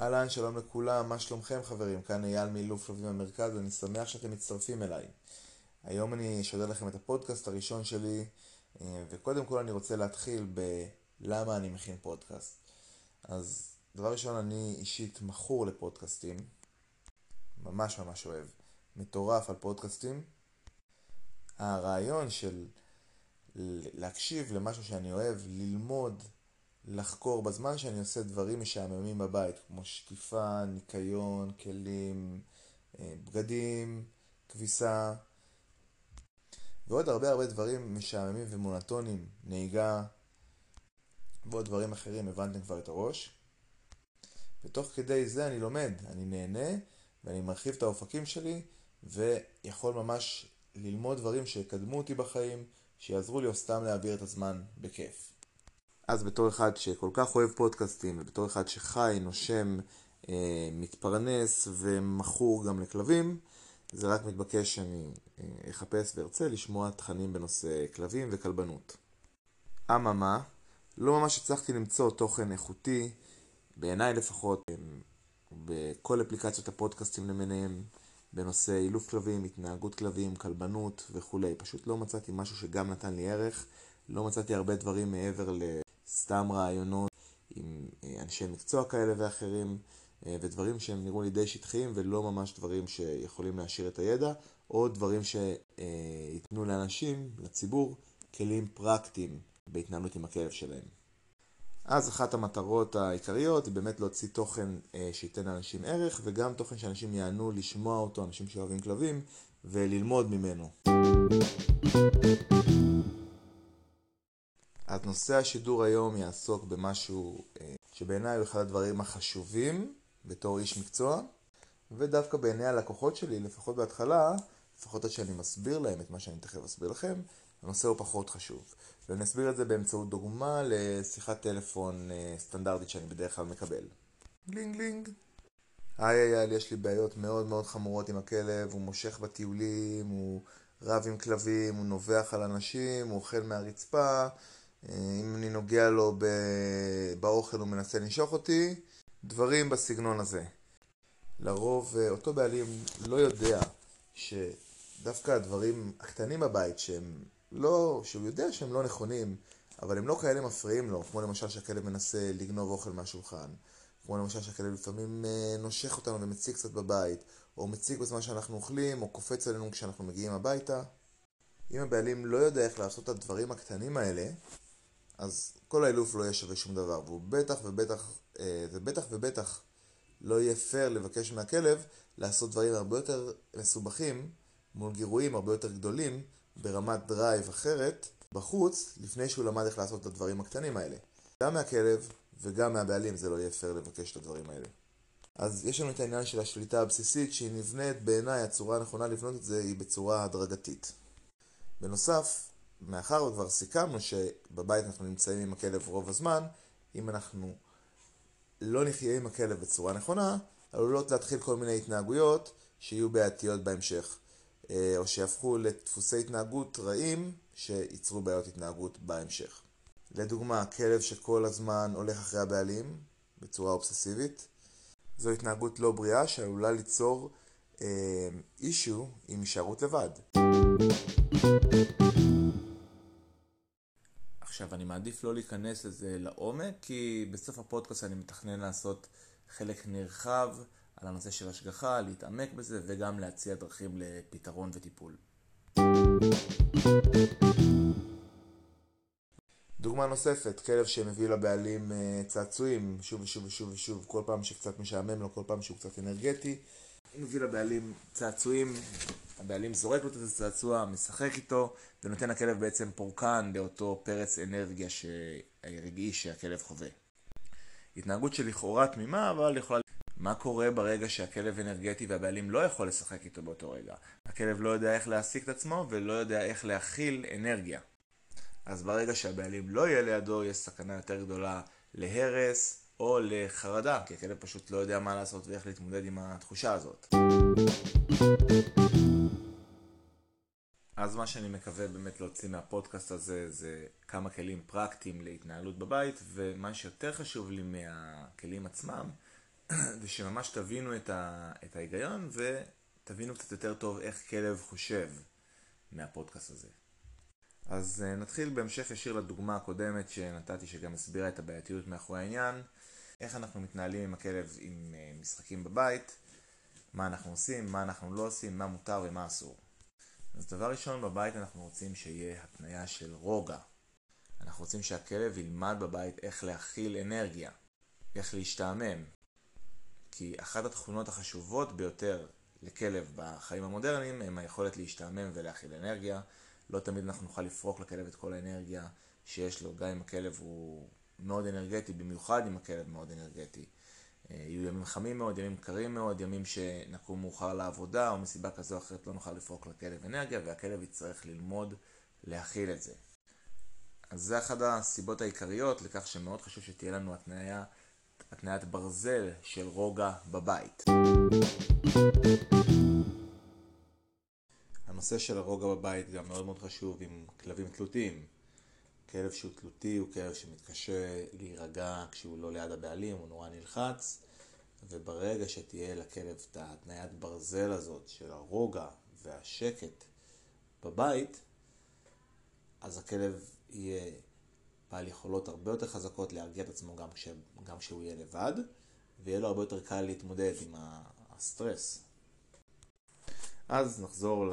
אהלן, שלום לכולם, מה שלומכם חברים? כאן אייל מאילוף לווים במרכז ואני שמח שאתם מצטרפים אליי. היום אני אשדר לכם את הפודקאסט הראשון שלי, אה, וקודם כל אני רוצה להתחיל בלמה אני מכין פודקאסט. אז דבר ראשון, אני אישית מכור לפודקאסטים, ממש ממש אוהב, מטורף על פודקאסטים. הרעיון של להקשיב למשהו שאני אוהב, ללמוד, לחקור בזמן שאני עושה דברים משעממים בבית, כמו שטיפה, ניקיון, כלים, אה, בגדים, כביסה, ועוד הרבה הרבה דברים משעממים ומונוטונים, נהיגה, ועוד דברים אחרים, הבנתם כבר את הראש. ותוך כדי זה אני לומד, אני נהנה, ואני מרחיב את האופקים שלי, ויכול ממש ללמוד דברים שיקדמו אותי בחיים, שיעזרו לי או סתם להעביר את הזמן בכיף. אז בתור אחד שכל כך אוהב פודקאסטים, ובתור אחד שחי, נושם, אה, מתפרנס ומכור גם לכלבים, זה רק מתבקש שאני אה, אחפש וארצה לשמוע תכנים בנושא כלבים וכלבנות. אממה, לא ממש הצלחתי למצוא תוכן איכותי, בעיניי לפחות, אה, בכל אפליקציות הפודקאסטים למיניהם, בנושא אילוף כלבים, התנהגות כלבים, כלבנות וכולי. פשוט לא מצאתי משהו שגם נתן לי ערך, לא מצאתי הרבה דברים מעבר לסתם רעיונות עם אה, אנשי מקצוע כאלה ואחרים, אה, ודברים שהם נראו לי די שטחיים ולא ממש דברים שיכולים להשאיר את הידע, או דברים שייתנו לאנשים, לציבור, כלים פרקטיים בהתנהלות עם הכלב שלהם. אז אחת המטרות העיקריות היא באמת להוציא תוכן אה, שייתן לאנשים ערך וגם תוכן שאנשים יענו לשמוע אותו, אנשים שאוהבים כלבים, וללמוד ממנו. אז נושא השידור היום יעסוק במשהו אה, שבעיניי הוא אחד הדברים החשובים בתור איש מקצוע, ודווקא בעיני הלקוחות שלי, לפחות בהתחלה, לפחות עד שאני מסביר להם את מה שאני תכף אסביר לכם, הנושא הוא פחות חשוב. ואני אסביר את זה באמצעות דוגמה לשיחת טלפון אה, סטנדרטית שאני בדרך כלל מקבל. גלינג גלינג. היי אייל, יש לי בעיות מאוד מאוד חמורות עם הכלב, הוא מושך בטיולים, הוא רב עם כלבים, הוא נובח על אנשים, הוא אוכל מהרצפה, אם אני נוגע לו באוכל הוא מנסה לנשוך אותי, דברים בסגנון הזה. לרוב אה, אותו בעלים לא יודע שדווקא הדברים הקטנים בבית שהם לא, שהוא יודע שהם לא נכונים, אבל הם לא כאלה מפריעים לו, כמו למשל שהכלב מנסה לגנוב אוכל מהשולחן, כמו למשל שהכלב לפעמים אה, נושך אותנו ומציג קצת בבית, או מציג בזמן שאנחנו אוכלים, או קופץ עלינו כשאנחנו מגיעים הביתה. אם הבעלים לא יודע איך לעשות את הדברים הקטנים האלה, אז כל האילוף לא יהיה שווה שום דבר, והוא בטח ובטח, אה, ובטח ובטח לא יהיה פייר לבקש מהכלב לעשות דברים הרבה יותר מסובכים מול גירויים הרבה יותר גדולים ברמת drive אחרת בחוץ, לפני שהוא למד איך לעשות את הדברים הקטנים האלה. גם מהכלב וגם מהבעלים זה לא יהיה פייר לבקש את הדברים האלה. אז יש לנו את העניין של השליטה הבסיסית שהיא נבנית, בעיניי הצורה הנכונה לבנות את זה היא בצורה הדרגתית. בנוסף, מאחר וכבר סיכמנו שבבית אנחנו נמצאים עם הכלב רוב הזמן, אם אנחנו לא נחיה עם הכלב בצורה נכונה, עלולות להתחיל כל מיני התנהגויות שיהיו בעייתיות בהמשך. אה, או שיהפכו לדפוסי התנהגות רעים שייצרו בעיות התנהגות בהמשך. לדוגמה, כלב שכל הזמן הולך אחרי הבעלים בצורה אובססיבית, זו התנהגות לא בריאה שעלולה ליצור אישו אה, עם הישארות לבד. עכשיו, אני מעדיף לא להיכנס לזה לעומק, כי בסוף הפודקאסט אני מתכנן לעשות חלק נרחב על הנושא של השגחה, להתעמק בזה וגם להציע דרכים לפתרון וטיפול. דוגמה נוספת, כלב שמביא לבעלים אה, צעצועים שוב ושוב ושוב ושוב, כל פעם שקצת משעמם לו, כל פעם שהוא קצת אנרגטי, הוא מביא לבעלים צעצועים, הבעלים זורק לו את הצעצוע, משחק איתו, ונותן לכלב בעצם פורקן לאותו פרץ אנרגיה רגעי שהכלב חווה. התנהגות שלכאורה תמימה, אבל יכולה מה קורה ברגע שהכלב אנרגטי והבעלים לא יכול לשחק איתו באותו רגע? הכלב לא יודע איך להעסיק את עצמו ולא יודע איך להכיל אנרגיה. אז ברגע שהבעלים לא יהיה לידו, יש סכנה יותר גדולה להרס או לחרדה, כי הכלב פשוט לא יודע מה לעשות ואיך להתמודד עם התחושה הזאת. אז מה שאני מקווה באמת להוציא מהפודקאסט הזה זה כמה כלים פרקטיים להתנהלות בבית, ומה שיותר חשוב לי מהכלים עצמם, זה שממש תבינו את, ה, את ההיגיון ותבינו קצת יותר טוב איך כלב חושב מהפודקאסט הזה. אז אה, נתחיל בהמשך ישיר לדוגמה הקודמת שנתתי שגם הסבירה את הבעייתיות מאחורי העניין, איך אנחנו מתנהלים עם הכלב עם אה, משחקים בבית, מה אנחנו עושים, מה אנחנו לא עושים, מה מותר ומה אסור. אז דבר ראשון בבית אנחנו רוצים שיהיה התניה של רוגע. אנחנו רוצים שהכלב ילמד בבית איך להכיל אנרגיה, איך להשתעמם. כי אחת התכונות החשובות ביותר לכלב בחיים המודרניים הם היכולת להשתעמם ולהכיל אנרגיה. לא תמיד אנחנו נוכל לפרוק לכלב את כל האנרגיה שיש לו, גם אם הכלב הוא מאוד אנרגטי, במיוחד אם הכלב מאוד אנרגטי. אה, יהיו ימים חמים מאוד, ימים קרים מאוד, ימים שנקום מאוחר לעבודה, או מסיבה כזו או אחרת לא נוכל לפרוק לכלב אנרגיה, והכלב יצטרך ללמוד להכיל את זה. אז זה אחת הסיבות העיקריות לכך שמאוד חשוב שתהיה לנו התניה, התניית ברזל של רוגע בבית. הנושא של הרוגע בבית גם מאוד מאוד חשוב עם כלבים תלותיים. כלב שהוא תלותי הוא כלב שמתקשה להירגע כשהוא לא ליד הבעלים, הוא נורא נלחץ, וברגע שתהיה לכלב את ההתניית ברזל הזאת של הרוגע והשקט בבית, אז הכלב יהיה בעל יכולות הרבה יותר חזקות להרגיע את עצמו גם, כש, גם כשהוא יהיה לבד, ויהיה לו הרבה יותר קל להתמודד עם הסטרס. אז נחזור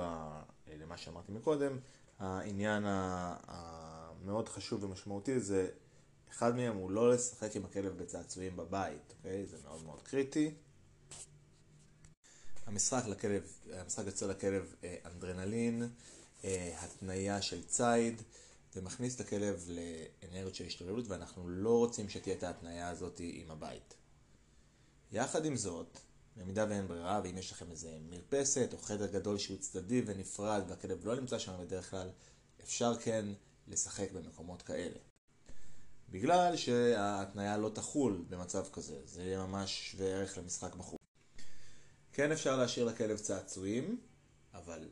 למה שאמרתי מקודם, העניין המאוד חשוב ומשמעותי זה, אחד מהם הוא לא לשחק עם הכלב בצעצועים בבית, אוקיי? זה מאוד מאוד קריטי. המשחק לכלב, המשחק יוצר לכלב אה, אנדרנלין, אה, התניה של ציד, זה מכניס את הכלב לאנרגיות של השתוללות ואנחנו לא רוצים שתהיה את ההתניה הזאת עם הבית. יחד עם זאת, במידה ואין ברירה, ואם יש לכם איזה מרפסת או חדר גדול שהוא צדדי ונפרד והכלב לא נמצא שם בדרך כלל, אפשר כן לשחק במקומות כאלה. בגלל שההתניה לא תחול במצב כזה, זה יהיה ממש שווה ערך למשחק בחוץ. כן אפשר להשאיר לכלב צעצועים, אבל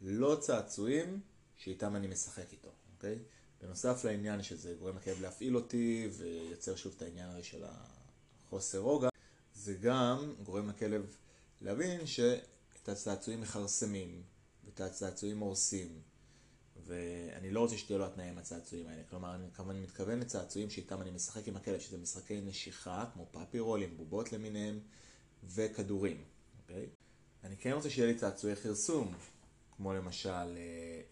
לא צעצועים שאיתם אני משחק איתו, אוקיי? בנוסף לעניין שזה גורם לכלב להפעיל אותי ויוצר שוב את העניין הרי של החוסר רוגע, זה גם גורם לכלב להבין שאת הצעצועים מכרסמים ואת הצעצועים הורסים ואני לא רוצה שתהיה לו התנאים הצעצועים האלה. כלומר, אני כמובן מתכוון לצעצועים שאיתם אני משחק עם הכלב, שזה משחקי נשיכה, כמו פאפי רולים, בובות למיניהם, וכדורים, אוקיי? אני כן רוצה שיהיה לי צעצועי חרסום, כמו למשל אה,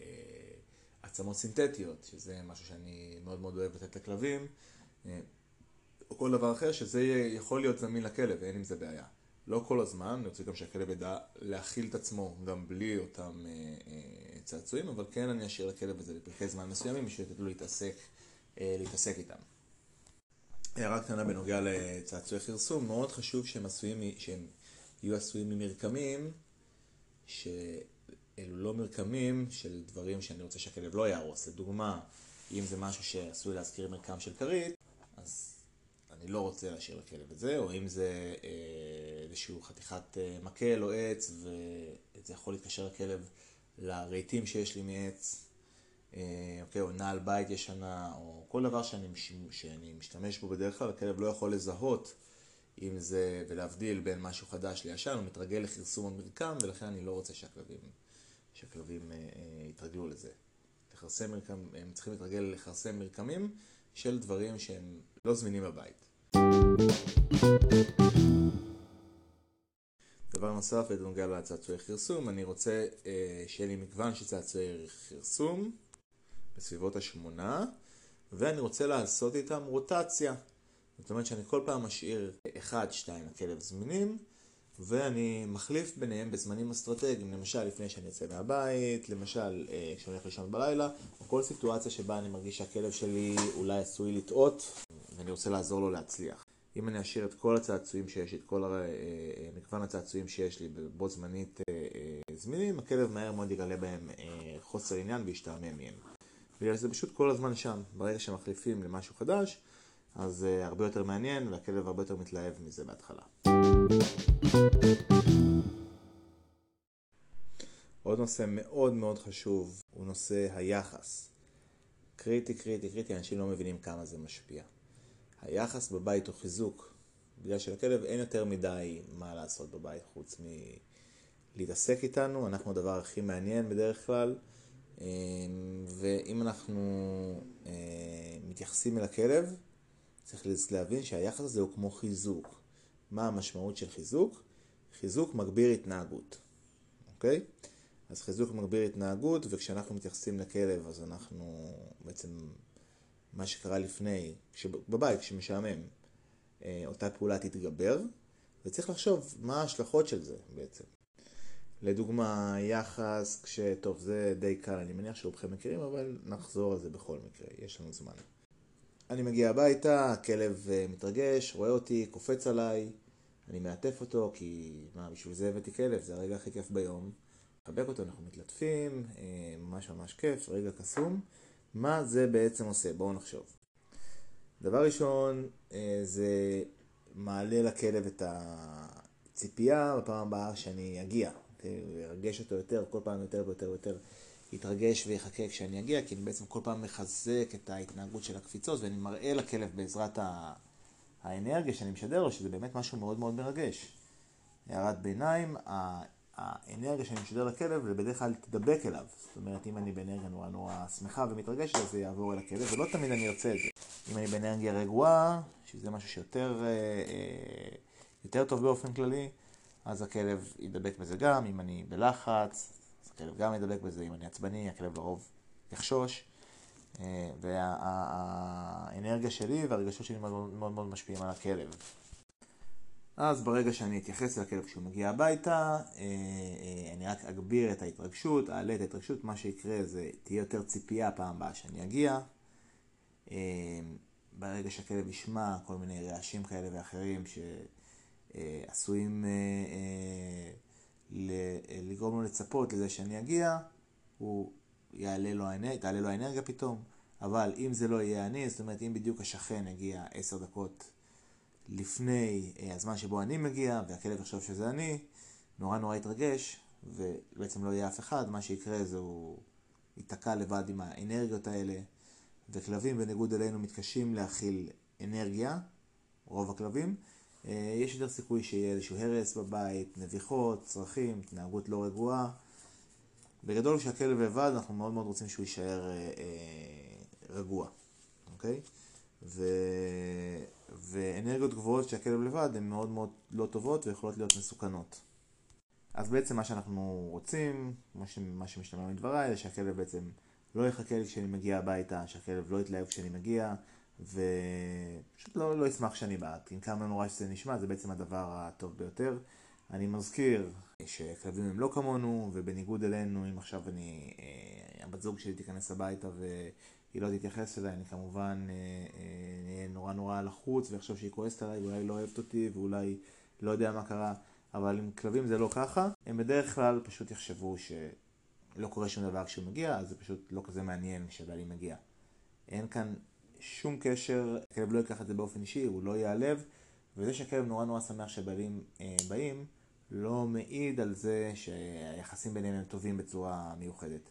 אה, עצמות סינתטיות, שזה משהו שאני מאוד מאוד אוהב לתת לכלבים, אה, או כל דבר אחר, שזה יכול להיות זמין לכלב, אין עם זה בעיה. לא כל הזמן, אני רוצה גם שהכלב ידע להכיל את עצמו גם בלי אותם אה, אה, צעצועים, אבל כן אני אשאיר לכלב את זה לפרקי זמן מסוימים בשביל לתת להתעסק, אה, להתעסק איתם. הערה קטנה בנוגע לצעצועי חרסום, מאוד חשוב שהם, עשויים, שהם יהיו עשויים ממרקמים, שאלו לא מרקמים של דברים שאני רוצה שהכלב לא יהרוס. לדוגמה, אם זה משהו שעשוי להזכיר מרקם של כרית, אז אני לא רוצה להשאיר לכלב את זה, או אם זה אה, איזשהו חתיכת אה, מקל או עץ, וזה יכול להתקשר לכלב לרהיטים שיש לי מעץ, אה, אוקיי, או נעל בית ישנה, או כל דבר שאני, שאני משתמש בו בדרך כלל, הכלב לא יכול לזהות אם זה, ולהבדיל בין משהו חדש לישן, הוא מתרגל לכרסום המרקם, ולכן אני לא רוצה שהכלבים, שהכלבים אה, אה, יתרגלו לזה. לכרסם מרקם, הם צריכים להתרגל לכרסם מרקמים של דברים שהם לא זמינים בבית. דבר נוסף בנוגע לצעצועי חרסום, אני רוצה אה, שיהיה לי מגוון של צעצועי חרסום בסביבות השמונה, ואני רוצה לעשות איתם רוטציה. זאת אומרת שאני כל פעם משאיר אחד, שתיים הכלב זמינים, ואני מחליף ביניהם בזמנים אסטרטגיים, למשל לפני שאני יוצא מהבית, למשל אה, כשאני הולך לישון בלילה, או כל סיטואציה שבה אני מרגיש שהכלב שלי אולי עשוי לטעות, ואני רוצה לעזור לו להצליח. אם אני אשאיר את כל הצעצועים שיש לי, את כל אה, אה, מגוון הצעצועים שיש לי בו זמנית אה, זמינים, הכלב מהר מאוד יגלה בהם חוסר עניין וישתעמם מהם. בגלל זה פשוט כל הזמן שם, ברגע שמחליפים למשהו חדש, אז הרבה יותר מעניין והכלב הרבה יותר מתלהב מזה בהתחלה. עוד נושא מאוד מאוד חשוב הוא נושא היחס. קריטי, קריטי, קריטי, אנשים לא מבינים כמה זה משפיע. היחס בבית הוא חיזוק. בגלל שלכלב אין יותר מדי מה לעשות בבית חוץ מלהתעסק איתנו, אנחנו הדבר הכי מעניין בדרך כלל. אמ, ואם אנחנו אה, מתייחסים אל הכלב, צריך להבין שהיחס הזה הוא כמו חיזוק. מה המשמעות של חיזוק? חיזוק מגביר התנהגות, אוקיי? אז חיזוק מגביר התנהגות, וכשאנחנו מתייחסים לכלב, אז אנחנו בעצם, מה שקרה לפני, בבית, כשמשעמם, אה, אותה פעולה תתגבר, וצריך לחשוב מה ההשלכות של זה בעצם. לדוגמה, יחס, כש... טוב, זה די קל, אני מניח שרובכם מכירים, אבל נחזור על זה בכל מקרה, יש לנו זמן. אני מגיע הביתה, הכלב אה, מתרגש, רואה אותי, קופץ עליי, אני מעטף אותו, כי מה, בשביל זה הבאתי כלב, זה הרגע הכי כיף ביום. מחבק אותו, אנחנו מתלטפים, אה, ממש ממש כיף, רגע קסום. מה זה בעצם עושה? בואו נחשוב. דבר ראשון, אה, זה מעלה לכלב את הציפייה בפעם הבאה שאני אגיע. ירגש אותו יותר, כל פעם יותר ויותר ויותר יתרגש ויחכה כשאני אגיע, כי אני בעצם כל פעם מחזק את ההתנהגות של הקפיצות, ואני מראה לכלב בעזרת האנרגיה שאני משדר לו, שזה באמת משהו מאוד מאוד מרגש. הערת ביניים, האנרגיה שאני משדר לכלב, זה בדרך כלל תדבק אליו. זאת אומרת, אם אני באנרגיה נורא נורא שמחה ומתרגשת, אז זה יעבור אל הכלב, ולא תמיד אני ארצה את זה. אם אני באנרגיה רגועה, שזה משהו שיותר אה, אה, יותר טוב באופן כללי, אז הכלב ידבק בזה גם. אם אני בלחץ, אז הכלב גם ידבק בזה. אם אני עצבני, הכלב לרוב יחשוש. אה, והאנרגיה שלי והרגשות שלי מאוד מאוד, מאוד משפיעים על הכלב. אז ברגע שאני אתייחס לכלב כשהוא מגיע הביתה, אה, אה, אני רק אגביר את ההתרגשות, אעלה את ההתרגשות, מה שיקרה זה תהיה יותר ציפייה פעם הבאה שאני אגיע. ברגע שהכלב ישמע כל מיני רעשים כאלה ואחרים שעשויים לגרום לו לצפות לזה שאני אגיע, הוא יעלה לו תעלה לו האנרגיה פתאום, אבל אם זה לא יהיה אני, זאת אומרת אם בדיוק השכן יגיע עשר דקות לפני אה, הזמן שבו אני מגיע, והכלב יחשוב שזה אני, נורא נורא יתרגש, ובעצם לא יהיה אף אחד, מה שיקרה זה הוא ייתקע לבד עם האנרגיות האלה, וכלבים בניגוד אלינו מתקשים להכיל אנרגיה, רוב הכלבים, אה, יש יותר סיכוי שיהיה איזשהו הרס בבית, נביחות, צרכים, התנהגות לא רגועה. בגדול כשהכלב לבד אנחנו מאוד מאוד רוצים שהוא יישאר אה, אה, רגוע, אוקיי? ו... ואנרגיות גבוהות כשהכלב לבד הן מאוד מאוד לא טובות ויכולות להיות מסוכנות. אז בעצם מה שאנחנו רוצים, ש... מה שמשתמע מדבריי, זה שהכלב בעצם לא יחכה לי כשאני מגיע הביתה, שהכלב לא יתלהב כשאני מגיע, ופשוט לא, לא ישמח שאני בא. עם כמה נורא שזה נשמע, זה בעצם הדבר הטוב ביותר. אני מזכיר שכלבים הם לא כמונו, ובניגוד אלינו, אם עכשיו אני, אה, הבת זוג שלי תיכנס הביתה והיא לא תתייחס אליי, אני כמובן אהיה אה, אה, נורא נורא לחוץ ויחשוב שהיא כועסת עליי ואולי לא אוהבת אותי ואולי לא יודע מה קרה, אבל עם כלבים זה לא ככה, הם בדרך כלל פשוט יחשבו שלא קורה שום דבר כשהוא מגיע, אז זה פשוט לא כזה מעניין כשבעלי מגיע. אין כאן שום קשר, הכלב לא ייקח את זה באופן אישי, הוא לא ייעלב, וזה שהכלב נורא נורא שמח שהבעלים אה, באים, לא מעיד על זה שהיחסים ביניהם הם טובים בצורה מיוחדת.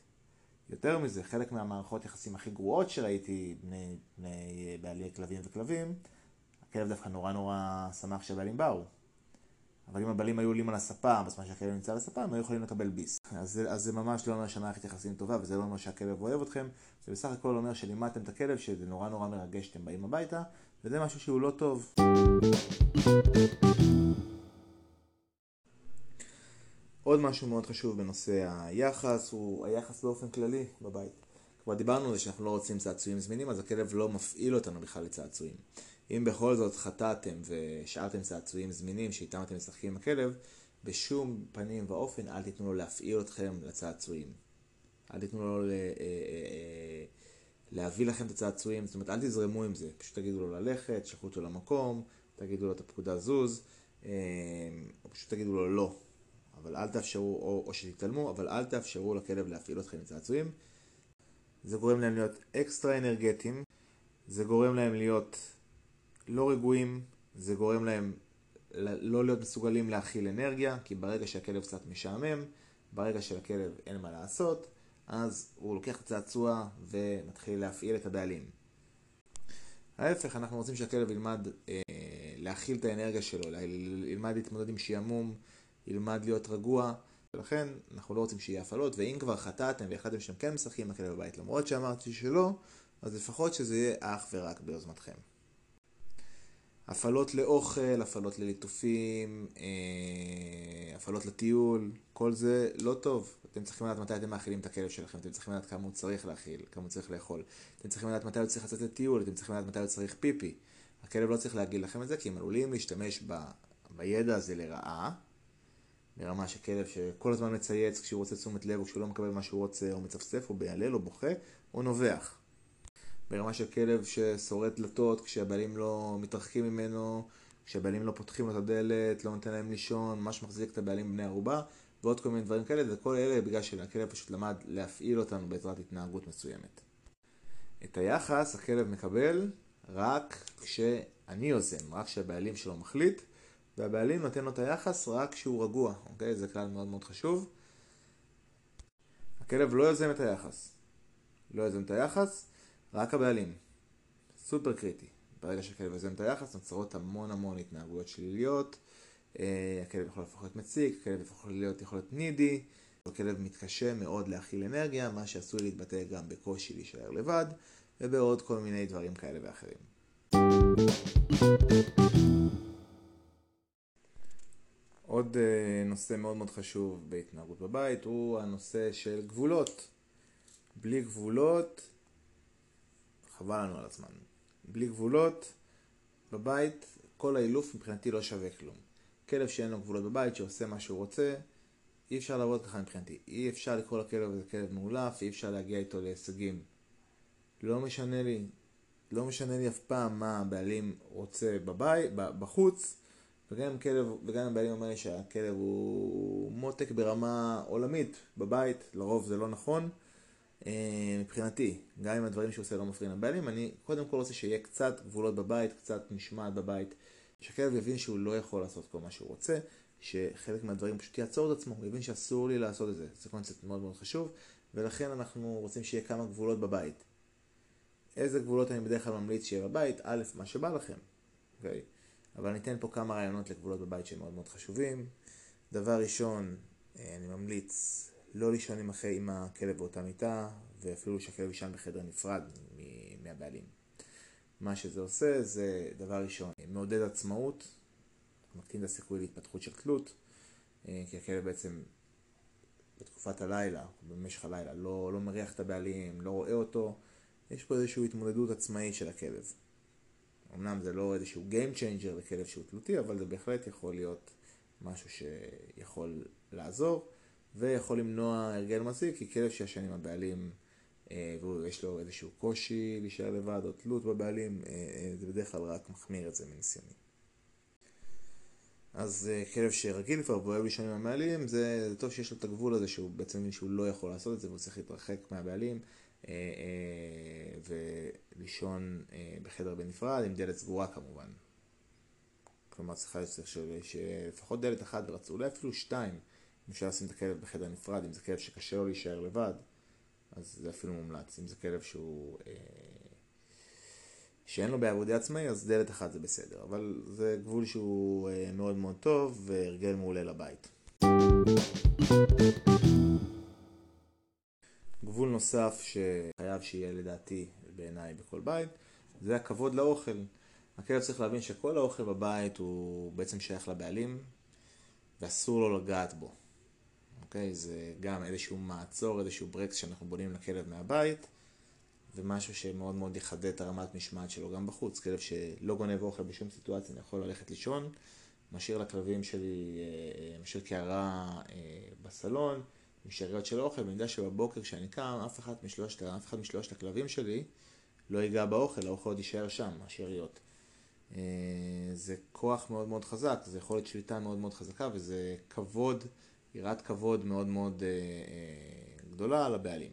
יותר מזה, חלק מהמערכות יחסים הכי גרועות שראיתי בני, בני בעלי כלבים וכלבים, הכלב דווקא נורא נורא שמח שהבעלים באו. אבל אם הבעלים היו עולים על הספה, בזמן שהכלב נמצא על הספה, הם היו יכולים לקבל ביס. אז, אז זה ממש לא אומר שהמערכת יחסים טובה, וזה לא אומר שהכלב אוהב אתכם, זה בסך הכל אומר שלימדתם את הכלב, שזה נורא נורא מרגש שאתם באים הביתה, וזה משהו שהוא לא טוב. עוד משהו מאוד חשוב בנושא היחס, הוא היחס באופן כללי בבית. כבר דיברנו על זה שאנחנו לא רוצים צעצועים זמינים, אז הכלב לא מפעיל אותנו בכלל לצעצועים. אם בכל זאת חטאתם והשארתם צעצועים זמינים שאיתם אתם משחקים עם הכלב, בשום פנים ואופן אל תיתנו לו להפעיל אתכם לצעצועים. אל תיתנו לו. אה, אה, אה, להביא לכם את הצעצועים, זאת אומרת אל תזרמו עם זה, פשוט תגידו לו ללכת, שלחו אותו למקום, תגידו לו את הפקודה זוז, או פשוט תגידו לו לא, אבל אל תאפשרו, או, או שתתעלמו, אבל אל תאפשרו לכלב להפעיל אתכם לצעצועים. זה גורם להם להיות אקסטרה אנרגטיים, זה גורם להם להיות לא רגועים, זה גורם להם לא להיות מסוגלים להכיל אנרגיה, כי ברגע שהכלב קצת משעמם, ברגע שלכלב אין מה לעשות, אז הוא לוקח את הצעצוע ומתחיל להפעיל את הבעלים. ההפך, אנחנו רוצים שהכלב ילמד אה, להכיל את האנרגיה שלו, ילמד להתמודד עם שעמום, ילמד להיות רגוע, ולכן אנחנו לא רוצים שיהיה הפעלות, ואם כבר חטאתם והחלטתם שאתם כן משחקים הכלב בבית, למרות שאמרתי שלא, אז לפחות שזה יהיה אך ורק ביוזמתכם. הפעלות לאוכל, הפעלות לליטופים, אה, הפעלות לטיול, כל זה לא טוב. אתם צריכים לדעת מתי אתם מאכילים את הכלב שלכם, אתם צריכים לדעת כמה הוא צריך להאכיל, כמה הוא צריך לאכול. אתם צריכים לדעת מתי הוא צריך לצאת לטיול, אתם צריכים לדעת מתי הוא צריך פיפי. הכלב לא צריך להגיד לכם את זה, כי הם עלולים להשתמש ב, בידע הזה לרעה, ברמה שכלב שכל הזמן מצייץ כשהוא רוצה תשומת לב, או כשהוא לא מקבל מה שהוא רוצה, או מצפצף, או בילל, או בוכה, או נובח. ברמה של כלב ששורד דלתות כשהבעלים לא מתרחקים ממנו, כשהבעלים לא פותחים לו את הדלת, לא נותן להם לישון, ממש מחזיק את הבעלים בני ערובה, ועוד כל מיני דברים כאלה, וכל אלה בגלל שהכלב פשוט למד להפעיל אותנו בעזרת התנהגות מסוימת. את היחס הכלב מקבל רק כשאני יוזם, רק כשהבעלים שלו מחליט, והבעלים נותן לו את היחס רק כשהוא רגוע, אוקיי? זה כלל מאוד מאוד חשוב. הכלב לא יוזם את היחס. לא יוזם את היחס, רק הבעלים. סופר קריטי. ברגע שהכלב יוזם את היחס, נוצרות המון המון התנהגויות שליליות. אה, הכלב יכול להפוך להיות מציק, הכלב יכול להיות, יכול להיות נידי. הכלב מתקשה מאוד להכיל אנרגיה, מה שעשוי להתבטא גם בקושי להישאר לבד, ובעוד כל מיני דברים כאלה ואחרים. עוד אה, נושא מאוד מאוד חשוב בהתנהגות בבית הוא הנושא של גבולות. בלי גבולות חבל לנו על הזמן. בלי גבולות, בבית, כל האילוף מבחינתי לא שווה כלום. כלב שאין לו גבולות בבית, שעושה מה שהוא רוצה, אי אפשר לעבוד ככה מבחינתי. אי אפשר לקרוא לכלב הזה כלב מאולף, אי אפשר להגיע איתו להישגים. לא משנה לי, לא משנה לי אף פעם מה הבעלים רוצה בבית, בחוץ, וגם, כלב, וגם הבעלים אומר לי שהכלב הוא מותק ברמה עולמית בבית, לרוב זה לא נכון. אה, מבחינתי, גם אם הדברים שהוא עושה לא מפריעים לבעלים, אני קודם כל רוצה שיהיה קצת גבולות בבית, קצת משמעת בבית, שהכלב יבין שהוא לא יכול לעשות כל מה שהוא רוצה, שחלק מהדברים פשוט יעצור את עצמו, הוא יבין שאסור לי לעשות את זה, זה קונספט מאוד מאוד חשוב, ולכן אנחנו רוצים שיהיה כמה גבולות בבית. איזה גבולות אני בדרך כלל ממליץ שיהיה בבית? א', מה שבא לכם, אוקיי? Okay? אבל אני אתן פה כמה רעיונות לגבולות בבית שהם מאוד מאוד חשובים. דבר ראשון, אה, אני ממליץ לא לישון עם, אחרי, עם הכלב באותה מיטה, ואפילו שהכלב יישן בחדר נפרד מהבעלים. מה שזה עושה זה דבר ראשון, מעודד עצמאות, מקטין את הסיכוי להתפתחות של תלות, אה, כי הכלב בעצם בתקופת הלילה, במשך הלילה, לא, לא מריח את הבעלים, לא רואה אותו, יש פה איזושהי התמודדות עצמאית של הכלב. אמנם זה לא איזשהו Game Changer לכלב שהוא תלותי, אבל זה בהחלט יכול להיות משהו שיכול לעזור. ויכול למנוע הרגל מזיק, כי כלב שישן עם הבעלים אה, ויש לו איזשהו קושי להישאר לבד או תלות בבעלים, אה, אה, זה בדרך כלל רק מחמיר את זה מניסיוני. אז כלב שרגיל כבר ואוהב לישון עם הבעלים, זה, זה טוב שיש לו את הגבול הזה שהוא בעצם שהוא לא יכול לעשות את זה והוא צריך להתרחק מהבעלים ולישון בחדר בנפרד עם דלת סגורה כמובן. כלומר צריכה לפחות דלת אחת ורצו, אולי אפילו שתיים. אם אפשר לשים את הכלב בחדר נפרד, אם זה כלב שקשה לו להישאר לבד, אז זה אפילו מומלץ. אם זה כלב שהוא... אה, שאין לו בעבודי עצמאי, אז דלת אחת זה בסדר. אבל זה גבול שהוא אה, מאוד מאוד טוב והרגל מעולה לבית. גבול נוסף שחייב שיהיה לדעתי בעיניי בכל בית, זה הכבוד לאוכל. הכלב צריך להבין שכל האוכל בבית הוא בעצם שייך לבעלים, ואסור לו לגעת בו. אוקיי? זה גם איזשהו מעצור, איזשהו ברקס שאנחנו בונים לכלב מהבית, ומשהו שמאוד מאוד יחדד את הרמת משמעת שלו גם בחוץ. כלב שלא גונב אוכל בשום סיטואציה, אני יכול ללכת לישון, משאיר לכלבים שלי, אה, אה, משאיר קערה אה, בסלון, עם שאריות של אוכל, ואני יודע שבבוקר כשאני קם, אף אחד משלושת, אף אחד משלושת הכלבים שלי לא ייגע באוכל, האוכל עוד יישאר שם, השאריות. זה כוח מאוד מאוד חזק, זה יכולת שליטה מאוד מאוד חזקה, וזה כבוד. יראת כבוד מאוד מאוד אה, אה, גדולה על הבעלים.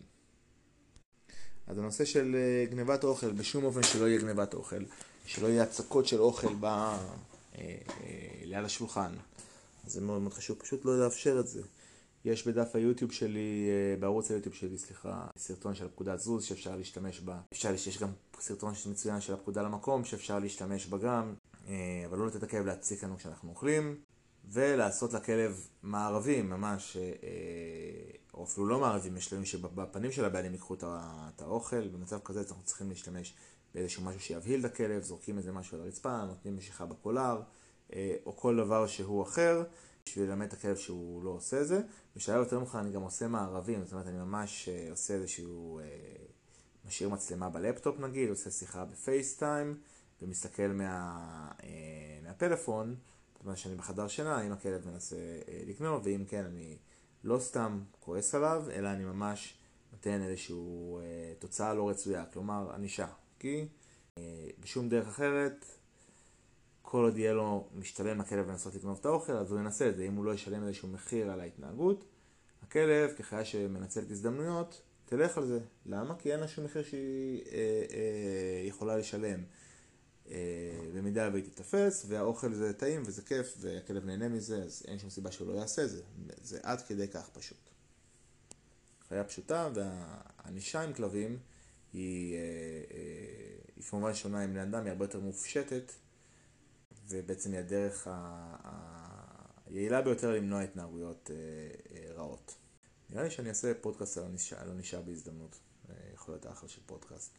אז הנושא של אה, גנבת אוכל, בשום אופן שלא יהיה גנבת אוכל, שלא יהיה הצקות של אוכל ב, אה, אה, ליד השולחן. זה מאוד מאוד חשוב, פשוט לא לאפשר את זה. יש בדף היוטיוב שלי, אה, בערוץ היוטיוב שלי, סליחה, סרטון של הפקודת זוז שאפשר להשתמש בה. אפשר, יש גם סרטון מצוין של הפקודה למקום שאפשר להשתמש בה גם, אה, אבל לא לתת לכלב להציק לנו כשאנחנו אוכלים. ולעשות לכלב מערבים, ממש, אה, או אפילו לא מערבים, יש להם שבפנים של הבעלים ייקחו את האוכל. במצב כזה אנחנו צריכים להשתמש באיזשהו משהו שיבהיל את הכלב, זורקים איזה משהו על הרצפה, נותנים משיכה בקולר, או כל דבר שהוא אחר. בשביל ללמד את הכלב שהוא לא עושה זה. בשלב יותר מאוחר אני גם עושה מערבים, זאת אומרת אני ממש אה, עושה איזשהו, אה, משאיר מצלמה בלפטופ נגיד, עושה שיחה בפייסטיים, ומסתכל מה, אה, מהפלאפון, אומרת שאני בחדר שינה, אם הכלב מנסה לגנוב, ואם כן אני לא סתם כועס עליו, אלא אני ממש נותן איזושהי תוצאה לא רצויה, כלומר ענישה. כי בשום דרך אחרת כל עוד יהיה לו משתלם לכלב לנסות לגנוב את האוכל, אז הוא ינסה את זה. אם הוא לא ישלם איזשהו מחיר על ההתנהגות, הכלב, כחיה שמנצלת הזדמנויות, תלך על זה. למה? כי אין לה שום מחיר שהיא אה, אה, יכולה לשלם. אה, במידה והיא תתפס, והאוכל זה טעים וזה כיף, והכלב נהנה מזה, אז אין שום סיבה שהוא לא יעשה זה. זה עד כדי כך פשוט. חיה פשוטה, והענישה עם כלבים היא, אה, אה, היא כמובן שונה עם בני אדם, היא הרבה יותר מופשטת. ובעצם היא הדרך היעילה ביותר למנוע התנהגויות אה, אה, רעות. נראה לי שאני אעשה פודקאסט על ענישה בהזדמנות. אה, יכול להיות אחלה של פודקאסט.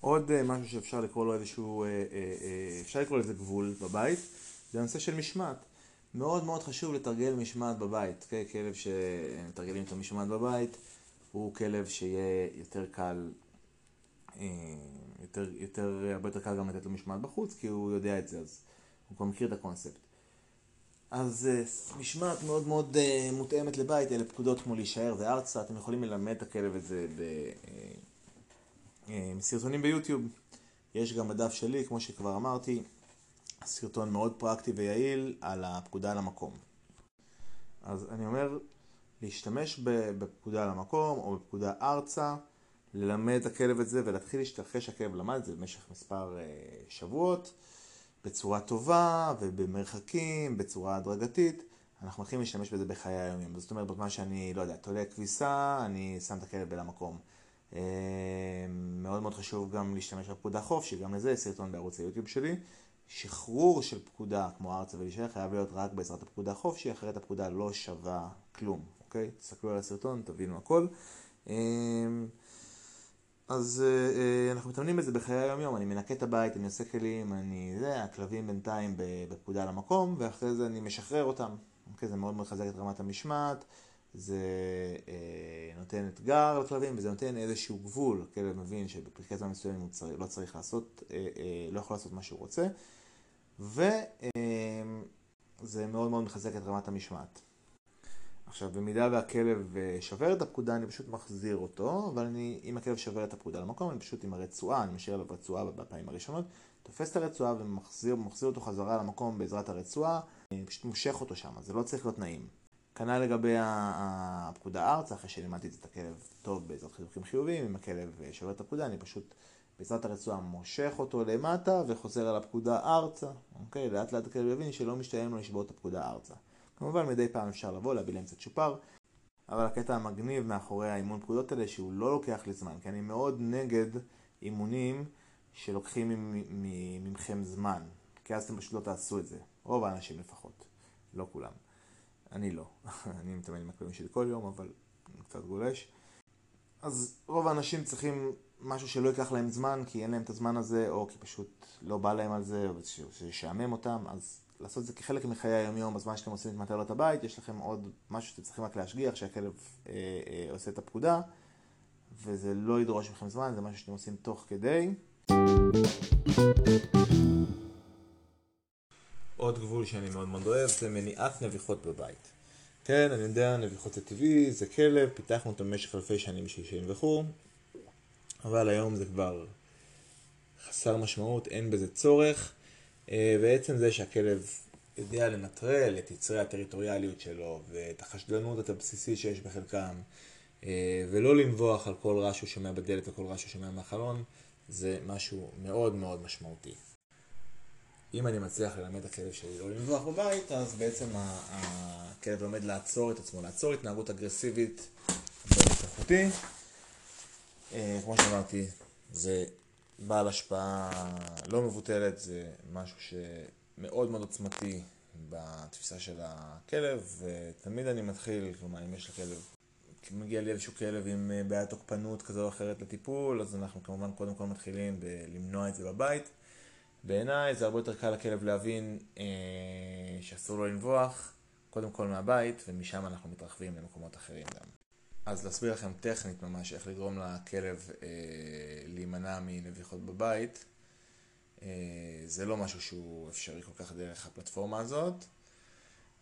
עוד משהו שאפשר לקרוא לו איזשהו, אפשר לקרוא לזה גבול בבית, זה הנושא של משמעת. מאוד מאוד חשוב לתרגל משמעת בבית. כן? כלב שמתרגלים את המשמעת בבית הוא כלב שיהיה יותר קל יותר, יותר, הרבה יותר קל גם לתת לו משמעת בחוץ, כי הוא יודע את זה, אז הוא כבר מכיר את הקונספט. אז אה, משמעת מאוד מאוד אה, מותאמת לבית, אלה פקודות כמו להישאר וארצה, אתם יכולים ללמד את הכלב את זה בסרטונים ביוטיוב. יש גם בדף שלי, כמו שכבר אמרתי, סרטון מאוד פרקטי ויעיל על הפקודה למקום. אז אני אומר, להשתמש בפקודה למקום או בפקודה ארצה. ללמד את הכלב את זה ולהתחיל אחרי שהכלב למד את זה במשך מספר אה, שבועות, בצורה טובה ובמרחקים, בצורה הדרגתית. אנחנו מתחילים להשתמש בזה בחיי היום-יום. זאת אומרת, בזמן שאני, לא יודע, תולה כביסה, אני שם את הכלב במקום. אה, מאוד מאוד חשוב גם להשתמש בפקודה חוף, שגם לזה יש סרטון בערוץ היוטיוב שלי. שחרור של פקודה כמו ארצה ולהישאר חייב להיות רק בעזרת הפקודה חוף, שאחרת הפקודה לא שווה כלום, אוקיי? תסתכלו על הסרטון, תבינו הכל. אז uh, uh, אנחנו מתאמנים בזה בחיי היום-יום, אני מנקה את הבית, אני עושה כלים, אני, זה, הכלבים בינתיים בפקודה למקום, ואחרי זה אני משחרר אותם. אוקיי, זה מאוד מאוד חזק את רמת המשמעת, זה uh, נותן אתגר לכלבים, וזה נותן איזשהו גבול, כלב מבין שבפרקי זמן מסוימים הוא צר, לא צריך לעשות, uh, uh, לא יכול לעשות מה שהוא רוצה, וזה uh, מאוד מאוד מחזק את רמת המשמעת. עכשיו, במידה והכלב אה, שובר את הפקודה, אני פשוט מחזיר אותו, אבל אני, אם הכלב שובר את הפקודה למקום, אני פשוט עם הרצועה, אני משאיר עליו רצועה בפעמים הראשונות, תופס את הרצועה ומחזיר אותו חזרה למקום בעזרת הרצועה, אני פשוט מושך אותו שם, זה לא צריך להיות נעים. כנ"ל לגבי הפקודה ארצה, אחרי שלימדתי את הכלב טוב בעזרת חיזוקים חיוביים, אם הכלב אה, שובר את הפקודה, אני פשוט בעזרת הרצועה מושך אותו למטה וחוזר על הפקודה ארצה, אוקיי? לאט לאט הכלב יבין שלא משתלם לו לשבור את הפקודה ארצה. כמובן מדי פעם אפשר לבוא, להביא להם קצת צ'ופר, אבל הקטע המגניב מאחורי האימון פקודות האלה שהוא לא לוקח לי זמן, כי אני מאוד נגד אימונים שלוקחים ממכם זמן, כי אז אתם פשוט לא תעשו את זה, רוב האנשים לפחות, לא כולם. אני לא, אני מתאמן עם הכלבים שלי כל יום, אבל אני קצת גולש. אז רוב האנשים צריכים משהו שלא ייקח להם זמן, כי אין להם את הזמן הזה, או כי פשוט לא בא להם על זה, או שישעמם אותם, אז לעשות את זה כחלק מחיי היום-יום, בזמן שאתם עושים את מטלות הבית, יש לכם עוד משהו שאתם צריכים רק להשגיח, שהכלב אה, אה, עושה את הפקודה, וזה לא ידרוש מכם זמן, זה משהו שאתם עושים תוך כדי. עוד גבול שאני מאוד מאוד אוהב זה מניעת נביחות בבית. כן, אני יודע, נביחות זה טבעי, זה כלב, פיתחנו אותו במשך אלפי שנים בשביל שינבחו, אבל היום זה כבר חסר משמעות, אין בזה צורך. אה, ועצם זה שהכלב יודע לנטרל את יצרי הטריטוריאליות שלו ואת החשדנות הבסיסית שיש בחלקם, אה, ולא לנבוח על כל רעש שהוא שומע בדלת וכל רעש שהוא שומע מהחלון, זה משהו מאוד מאוד משמעותי. אם אני מצליח ללמד את הכלב שלי לא לנבוח בבית, אז בעצם הכלב לומד לעצור את עצמו, לעצור התנהגות אגרסיבית בהתפתחותי. אה, כמו שאמרתי, זה בעל השפעה לא מבוטלת, זה משהו שמאוד מאוד עוצמתי בתפיסה של הכלב, ותמיד אני מתחיל, כלומר אם יש לכלב, מגיע לי איזשהו כלב עם אה, בעיית תוקפנות כזו או אחרת לטיפול, אז אנחנו כמובן קודם כל מתחילים בלמנוע את זה בבית. בעיניי זה הרבה יותר קל לכלב להבין אה, שאסור לו לנבוח, קודם כל מהבית, ומשם אנחנו מתרחבים למקומות אחרים גם. אז להסביר לכם טכנית ממש איך לגרום לכלב אה, להימנע מנביחות בבית. אה, זה לא משהו שהוא אפשרי כל כך דרך הפלטפורמה הזאת.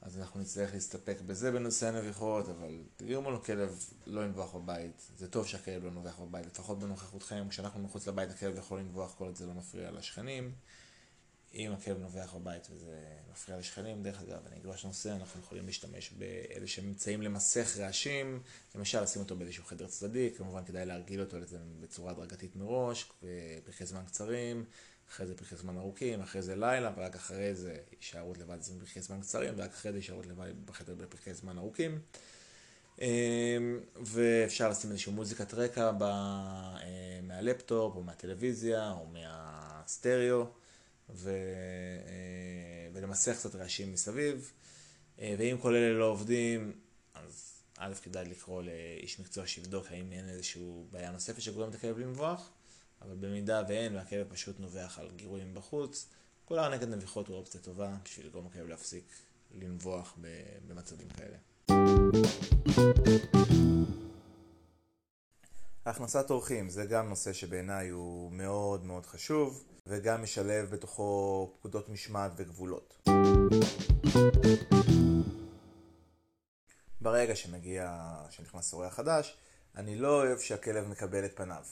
אז אנחנו נצטרך להסתפק בזה בנושא הנביחות, אבל תגרמו לו כלב לא לנבוח בבית. זה טוב שהכלב לא נובח בבית, לפחות בנוכחותכם. כשאנחנו מחוץ לבית הכלב יכול לנבוח כל עוד זה לא מפריע לשכנים. אם הכלב נובח בבית וזה מפריע לשכנים, דרך אגב, אני אגרש נושא, אנחנו יכולים להשתמש באלה שנמצאים למסך רעשים, למשל לשים אותו באיזשהו חדר צדדי, כמובן כדאי להרגיל אותו לזה בצורה הדרגתית מראש, בפרקי זמן קצרים, אחרי זה פרקי זמן ארוכים, אחרי זה לילה, ורק אחרי זה הישארות לבד בפרקי זמן קצרים, ורק אחרי זה הישארות לבד בחדר בפרקי זמן ארוכים. אמ, ואפשר לשים איזושהי מוזיקת רקע אה, מהלפטופ, או מהטלוויזיה, או מהסטריאו. ו... אה, ולמסך קצת רעשים מסביב. אה, ואם כל אלה לא עובדים, אז א', כדאי לקרוא לאיש מקצוע שיבדוק האם אין איזושהי בעיה נוספת שגורמת לכלב לנבוח, אבל במידה ואין והכלב פשוט נובח על גירויים בחוץ, כל נגד נביחות הוא אופציה טובה בשביל לגרום לכלב להפסיק לנבוח במצבים כאלה. הכנסת אורחים זה גם נושא שבעיניי הוא מאוד מאוד חשוב. וגם משלב בתוכו פקודות משמעת וגבולות. ברגע שמגיע, שנכנס אורח חדש, אני לא אוהב שהכלב מקבל את פניו.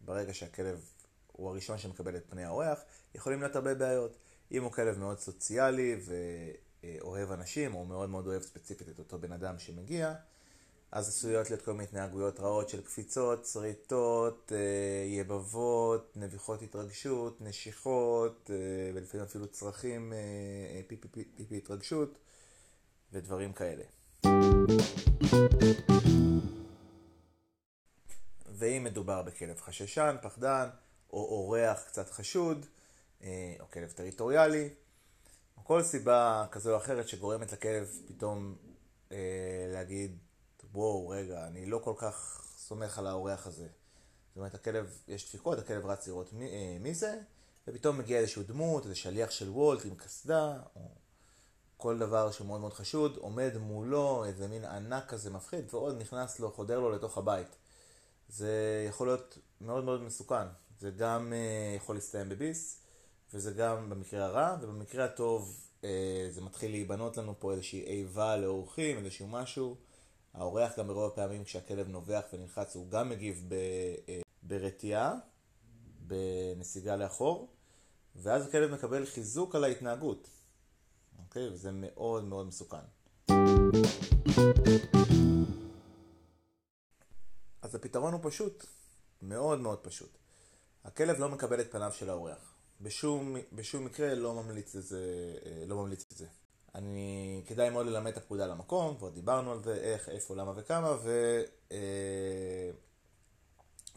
ברגע שהכלב הוא הראשון שמקבל את פני האורח, יכולים להיות הרבה בעיות. אם הוא כלב מאוד סוציאלי ואוהב אנשים, או מאוד מאוד אוהב ספציפית את אותו בן אדם שמגיע, אז עשויות להיות כל מיני התנהגויות רעות של קפיצות, שריטות, אה, יבבות, נביחות התרגשות, נשיכות, אה, ולפעמים אפילו צרכים, אה, פיפי פי, פי, פי התרגשות, ודברים כאלה. ואם מדובר בכלב חששן, פחדן, או אורח קצת חשוד, או כלב טריטוריאלי, או כל סיבה כזו או אחרת שגורמת לכלב פתאום להגיד וואו, רגע, אני לא כל כך סומך על האורח הזה. זאת אומרת, הכלב, יש דפיקות, הכלב רץ לראות מי, אה, מי זה, ופתאום מגיע איזשהו דמות, איזה שליח של וולט עם קסדה, או כל דבר שמאוד מאוד חשוד, עומד מולו איזה מין ענק כזה מפחיד, ועוד נכנס לו, חודר לו לתוך הבית. זה יכול להיות מאוד מאוד מסוכן. זה גם אה, יכול להסתיים בביס, וזה גם במקרה הרע, ובמקרה הטוב אה, זה מתחיל להיבנות לנו פה איזושהי איבה לאורחים, איזשהו משהו. האורח גם ברוב הפעמים כשהכלב נובח ונלחץ הוא גם מגיב ב, אה, ברתיעה, בנסיגה לאחור, ואז הכלב מקבל חיזוק על ההתנהגות. אוקיי? וזה מאוד מאוד מסוכן. אז הפתרון הוא פשוט, מאוד מאוד פשוט. הכלב לא מקבל את פניו של האורח. בשום, בשום מקרה לא ממליץ את זה. אה, לא ממליץ את זה. אני, כדאי מאוד ללמד את הפקודה למקום, כבר דיברנו על זה, איך, איפה, למה וכמה, ו, אה,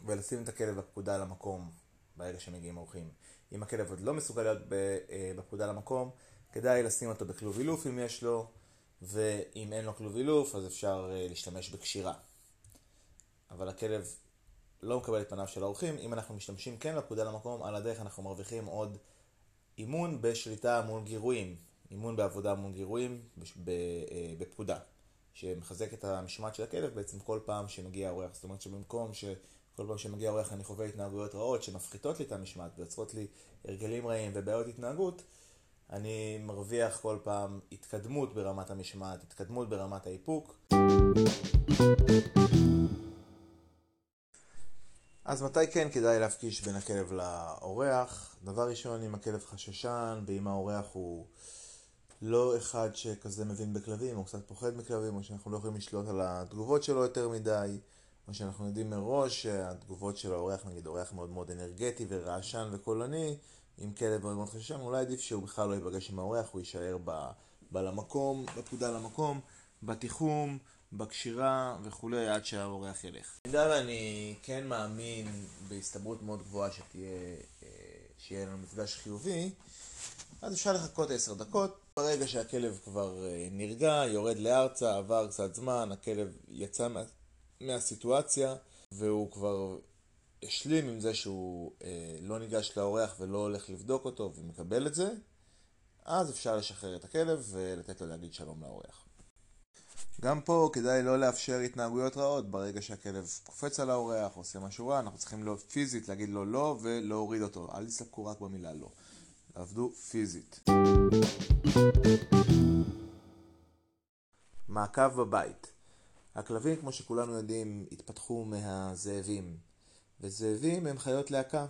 ולשים את הכלב בפקודה למקום ברגע שמגיעים אורחים. אם הכלב עוד לא מסוגל להיות אה, בפקודה למקום, כדאי לשים אותו בכלוב אילוף אם יש לו, ואם אין לו כלוב אילוף, אז אפשר אה, להשתמש בקשירה. אבל הכלב לא מקבל את פניו של האורחים. אם אנחנו משתמשים כן בפקודה למקום, על הדרך אנחנו מרוויחים עוד אימון בשליטה מול גירויים. אימון בעבודה מול גירויים אה, בפקודה, שמחזק את המשמעת של הכלב בעצם כל פעם שמגיע אורח. זאת אומרת שבמקום שכל פעם שמגיע אורח אני חווה התנהגויות רעות שמפחיתות לי את המשמעת ויוצרות לי הרגלים רעים ובעיות התנהגות, אני מרוויח כל פעם התקדמות ברמת המשמעת, התקדמות ברמת האיפוק. אז מתי כן כדאי להפגיש בין הכלב לאורח? דבר ראשון, אם הכלב חששן ואם האורח הוא לא אחד שכזה מבין בכלבים, או קצת פוחד מכלבים, או שאנחנו לא יכולים לשלוט על התגובות שלו יותר מדי, או שאנחנו יודעים מראש שהתגובות של האורח, נגיד אורח מאוד מאוד אנרגטי ורעשן וקולני, אם כלב מאוד מאוד חששן, אולי עדיף שהוא בכלל לא ייפגש עם האורח, הוא יישאר ב, ב למקום, בפקודה למקום, בתיחום, בקשירה וכולי, עד שהאורח ילך. במידה ואני כן מאמין בהסתברות מאוד גבוהה שתהיה, אה, שיהיה לנו מפגש חיובי, אז אפשר לחכות עשר דקות. ברגע שהכלב כבר אה, נרגע, יורד לארצה, עבר קצת זמן, הכלב יצא מה, מהסיטואציה, והוא כבר השלים עם זה שהוא אה, לא ניגש לאורח ולא הולך לבדוק אותו ומקבל את זה, אז אפשר לשחרר את הכלב ולתת לו להגיד שלום לאורח. גם פה כדאי לא לאפשר התנהגויות רעות ברגע שהכלב קופץ על האורח, עושה משהו רע, אנחנו צריכים לו פיזית להגיד לו לא ולהוריד אותו. אל תסתפקו רק במילה לא. עבדו פיזית. מעקב בבית הכלבים, כמו שכולנו יודעים, התפתחו מהזאבים. וזאבים הם חיות להקה.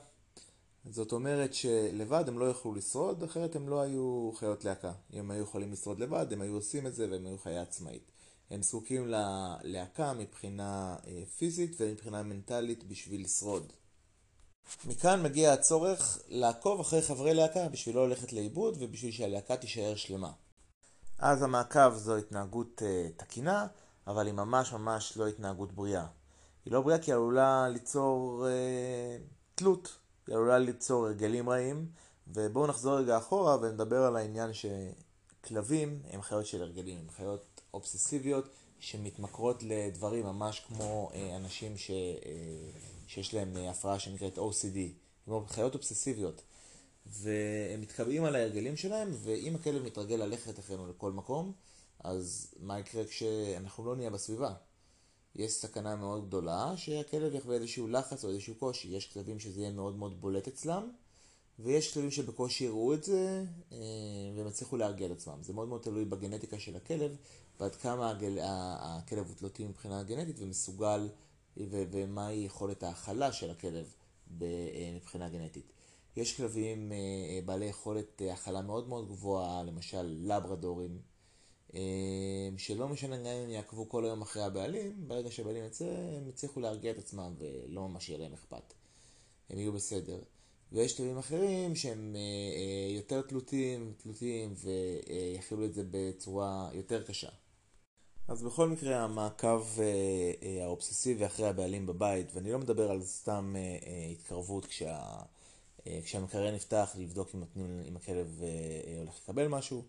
זאת אומרת שלבד הם לא יכלו לשרוד, אחרת הם לא היו חיות להקה. אם הם היו יכולים לשרוד לבד, הם היו עושים את זה והם היו חיה עצמאית. הם זקוקים ללהקה מבחינה אה, פיזית ומבחינה מנטלית בשביל לשרוד. מכאן מגיע הצורך לעקוב אחרי חברי להקה בשביל לא ללכת לאיבוד ובשביל שהלהקה תישאר שלמה. אז המעקב זו התנהגות uh, תקינה, אבל היא ממש ממש לא התנהגות בריאה. היא לא בריאה כי היא עלולה ליצור אה, תלות, היא עלולה ליצור הרגלים רעים, ובואו נחזור רגע אחורה ונדבר על העניין שכלבים הם חיות של הרגלים, הם חיות אובססיביות שמתמכרות לדברים ממש כמו אה, אנשים ש, אה, שיש להם אה, הפרעה שנקראת OCD, כמו חיות אובססיביות. והם מתקבעים על ההרגלים שלהם, ואם הכלב מתרגל ללכת אחרינו לכל מקום, אז מה יקרה כשאנחנו לא נהיה בסביבה? יש סכנה מאוד גדולה שהכלב יחווה איזשהו לחץ או איזשהו קושי. יש כלבים שזה יהיה מאוד מאוד בולט אצלם, ויש כלבים שבקושי יראו את זה אה, והם יצליחו להרגיע את עצמם. זה מאוד מאוד תלוי בגנטיקה של הכלב, ועד כמה. הכלב הוא תלותי מבחינה גנטית ומסוגל, ו... ומהי יכולת ההכלה של הכלב אה, מבחינה גנטית. יש כלבים אה, בעלי יכולת הכלה מאוד מאוד גבוהה, למשל לברדורים. שלא משנה גם אם יעקבו כל היום אחרי הבעלים, ברגע שהבעלים יצא, הם יצליחו להרגיע את עצמם ולא ממש יהיה להם אכפת. הם יהיו בסדר. ויש תלויים אחרים שהם אה, אה, יותר תלותים, תלותים ויכילו את זה בצורה יותר קשה. אז בכל מקרה המעקב אה, האובססיבי אחרי הבעלים בבית, ואני לא מדבר על סתם התקרבות כשה, כשהמקרר נפתח לבדוק אם, נותנים, אם הכלב הולך לקבל משהו,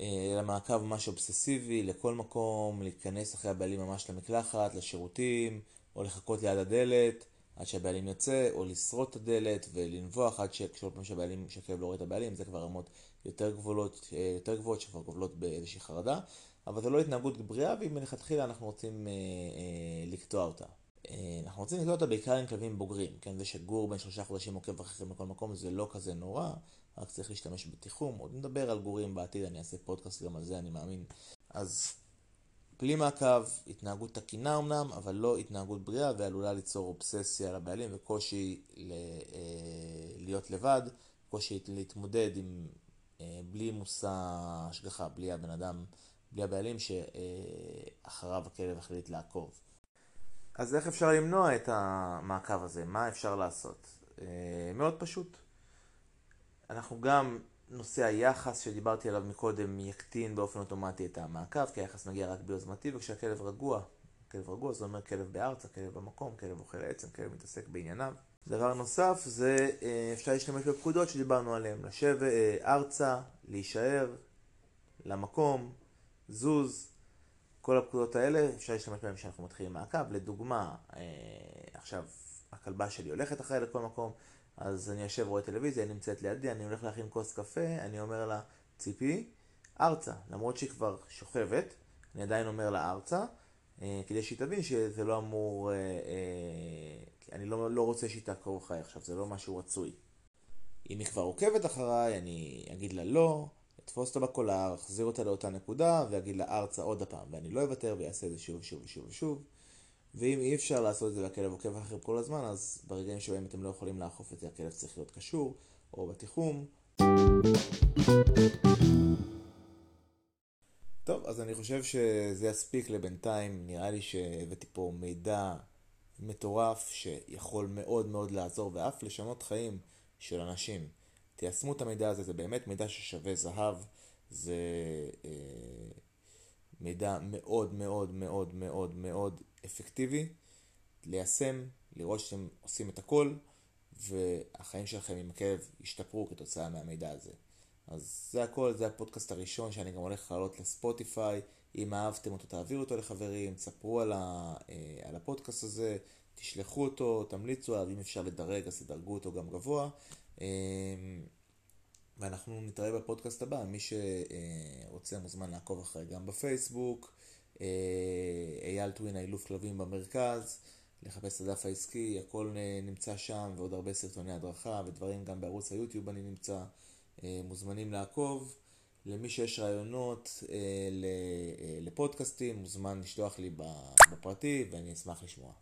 אלא מעקב ממש אובססיבי לכל מקום, להיכנס אחרי הבעלים ממש למקלחת, לשירותים, או לחכות ליד הדלת עד שהבעלים יוצא, או לשרוט את הדלת ולנבוח עד שכל פעם שהבעלים, שהכלב לא רואה את הבעלים, זה כבר רמות יותר גבוהות, יותר גבוהות שכבר גובלות באיזושהי חרדה, אבל זו לא התנהגות בריאה, ואם מלכתחילה אנחנו רוצים אה, אה, לקטוע אותה. אה, אנחנו רוצים לקטוע אותה בעיקר עם כלבים בוגרים, כן? זה שגור בן שלושה חודשים עוקב אחריכם בכל מקום זה לא כזה נורא, רק צריך להשתמש בתיחום. עוד נדבר על גורים בעתיד, אני אעשה פודקאסט גם על זה, אני מאמין. אז בלי מעקב, התנהגות תקינה אמנם, אבל לא התנהגות בריאה ועלולה ליצור אובססיה לבעלים וקושי ל, אה, להיות לבד, קושי להתמודד עם, אה, בלי מושא השגחה, בלי הבן אדם, בלי הבעלים שאחריו הכלב החליט לעקוב. אז איך אפשר למנוע את המעקב הזה? מה אפשר לעשות? אה, מאוד פשוט. אנחנו גם, נושא היחס שדיברתי עליו מקודם יקטין באופן אוטומטי את המעקב, כי היחס מגיע רק ביוזמתי, וכשהכלב רגוע, כלב רגוע זה אומר כלב בארצה, כלב במקום, כלב אוכל עצם, כלב מתעסק בענייניו. דבר נוסף זה אה, אפשר להשתמש בפקודות שדיברנו עליהן, לשבת אה, ארצה, להישאר, למקום, זוז, כל הפקודות האלה אפשר להשתמש בהן כשאנחנו מתחילים מעקב. לדוגמה, אה, עכשיו הכלבה שלי הולכת אחרי לכל מקום, אז אני יושב רואה טלוויזיה, היא נמצאת לידי, אני הולך להכין כוס קפה, אני אומר לה, ציפי, ארצה. למרות שהיא כבר שוכבת, אני עדיין אומר לה ארצה, אה, כדי שהיא תבין שזה לא אמור, אה, אה, אני לא, לא רוצה שהיא תעקור אחריי עכשיו, זה לא משהו רצוי. אם היא כבר עוקבת אחריי, אני אגיד לה לא, אתפוס אותה בקולר, אחזיר אותה לאותה נקודה, ואגיד לה ארצה עוד הפעם, ואני לא אוותר ויעשה את זה שוב ושוב ושוב ושוב. ואם אי אפשר לעשות את זה והכלב עוקב אחריכם כל הזמן, אז ברגעים שבהם אתם לא יכולים לאכוף את זה, הכלב צריך להיות קשור, או בתיחום. טוב, אז אני חושב שזה יספיק לבינתיים, נראה לי שהבאתי פה מידע מטורף שיכול מאוד מאוד לעזור ואף לשנות חיים של אנשים. תיישמו את המידע הזה, זה באמת מידע ששווה זהב, זה אה, מידע מאוד מאוד מאוד מאוד מאוד אפקטיבי, ליישם, לראות שאתם עושים את הכל, והחיים שלכם עם הכאב ישתפרו כתוצאה מהמידע הזה. אז זה הכל, זה הפודקאסט הראשון שאני גם הולך לעלות לספוטיפיי. אם אהבתם אותו, תעבירו אותו לחברים, תספרו על, ה, אה, על הפודקאסט הזה, תשלחו אותו, תמליצו עליו, אם אפשר לדרג אז תדרגו אותו גם גבוה. אה, ואנחנו נתראה בפודקאסט הבא, מי שרוצה מוזמן לעקוב אחרי גם בפייסבוק, אה, אייל טווין, האילוף כלבים במרכז, לחפש את הדף העסקי, הכל נמצא שם, ועוד הרבה סרטוני הדרכה ודברים גם בערוץ היוטיוב אני נמצא, מוזמנים לעקוב. למי שיש רעיונות לפודקאסטים, מוזמן לשלוח לי בפרטי ואני אשמח לשמוע.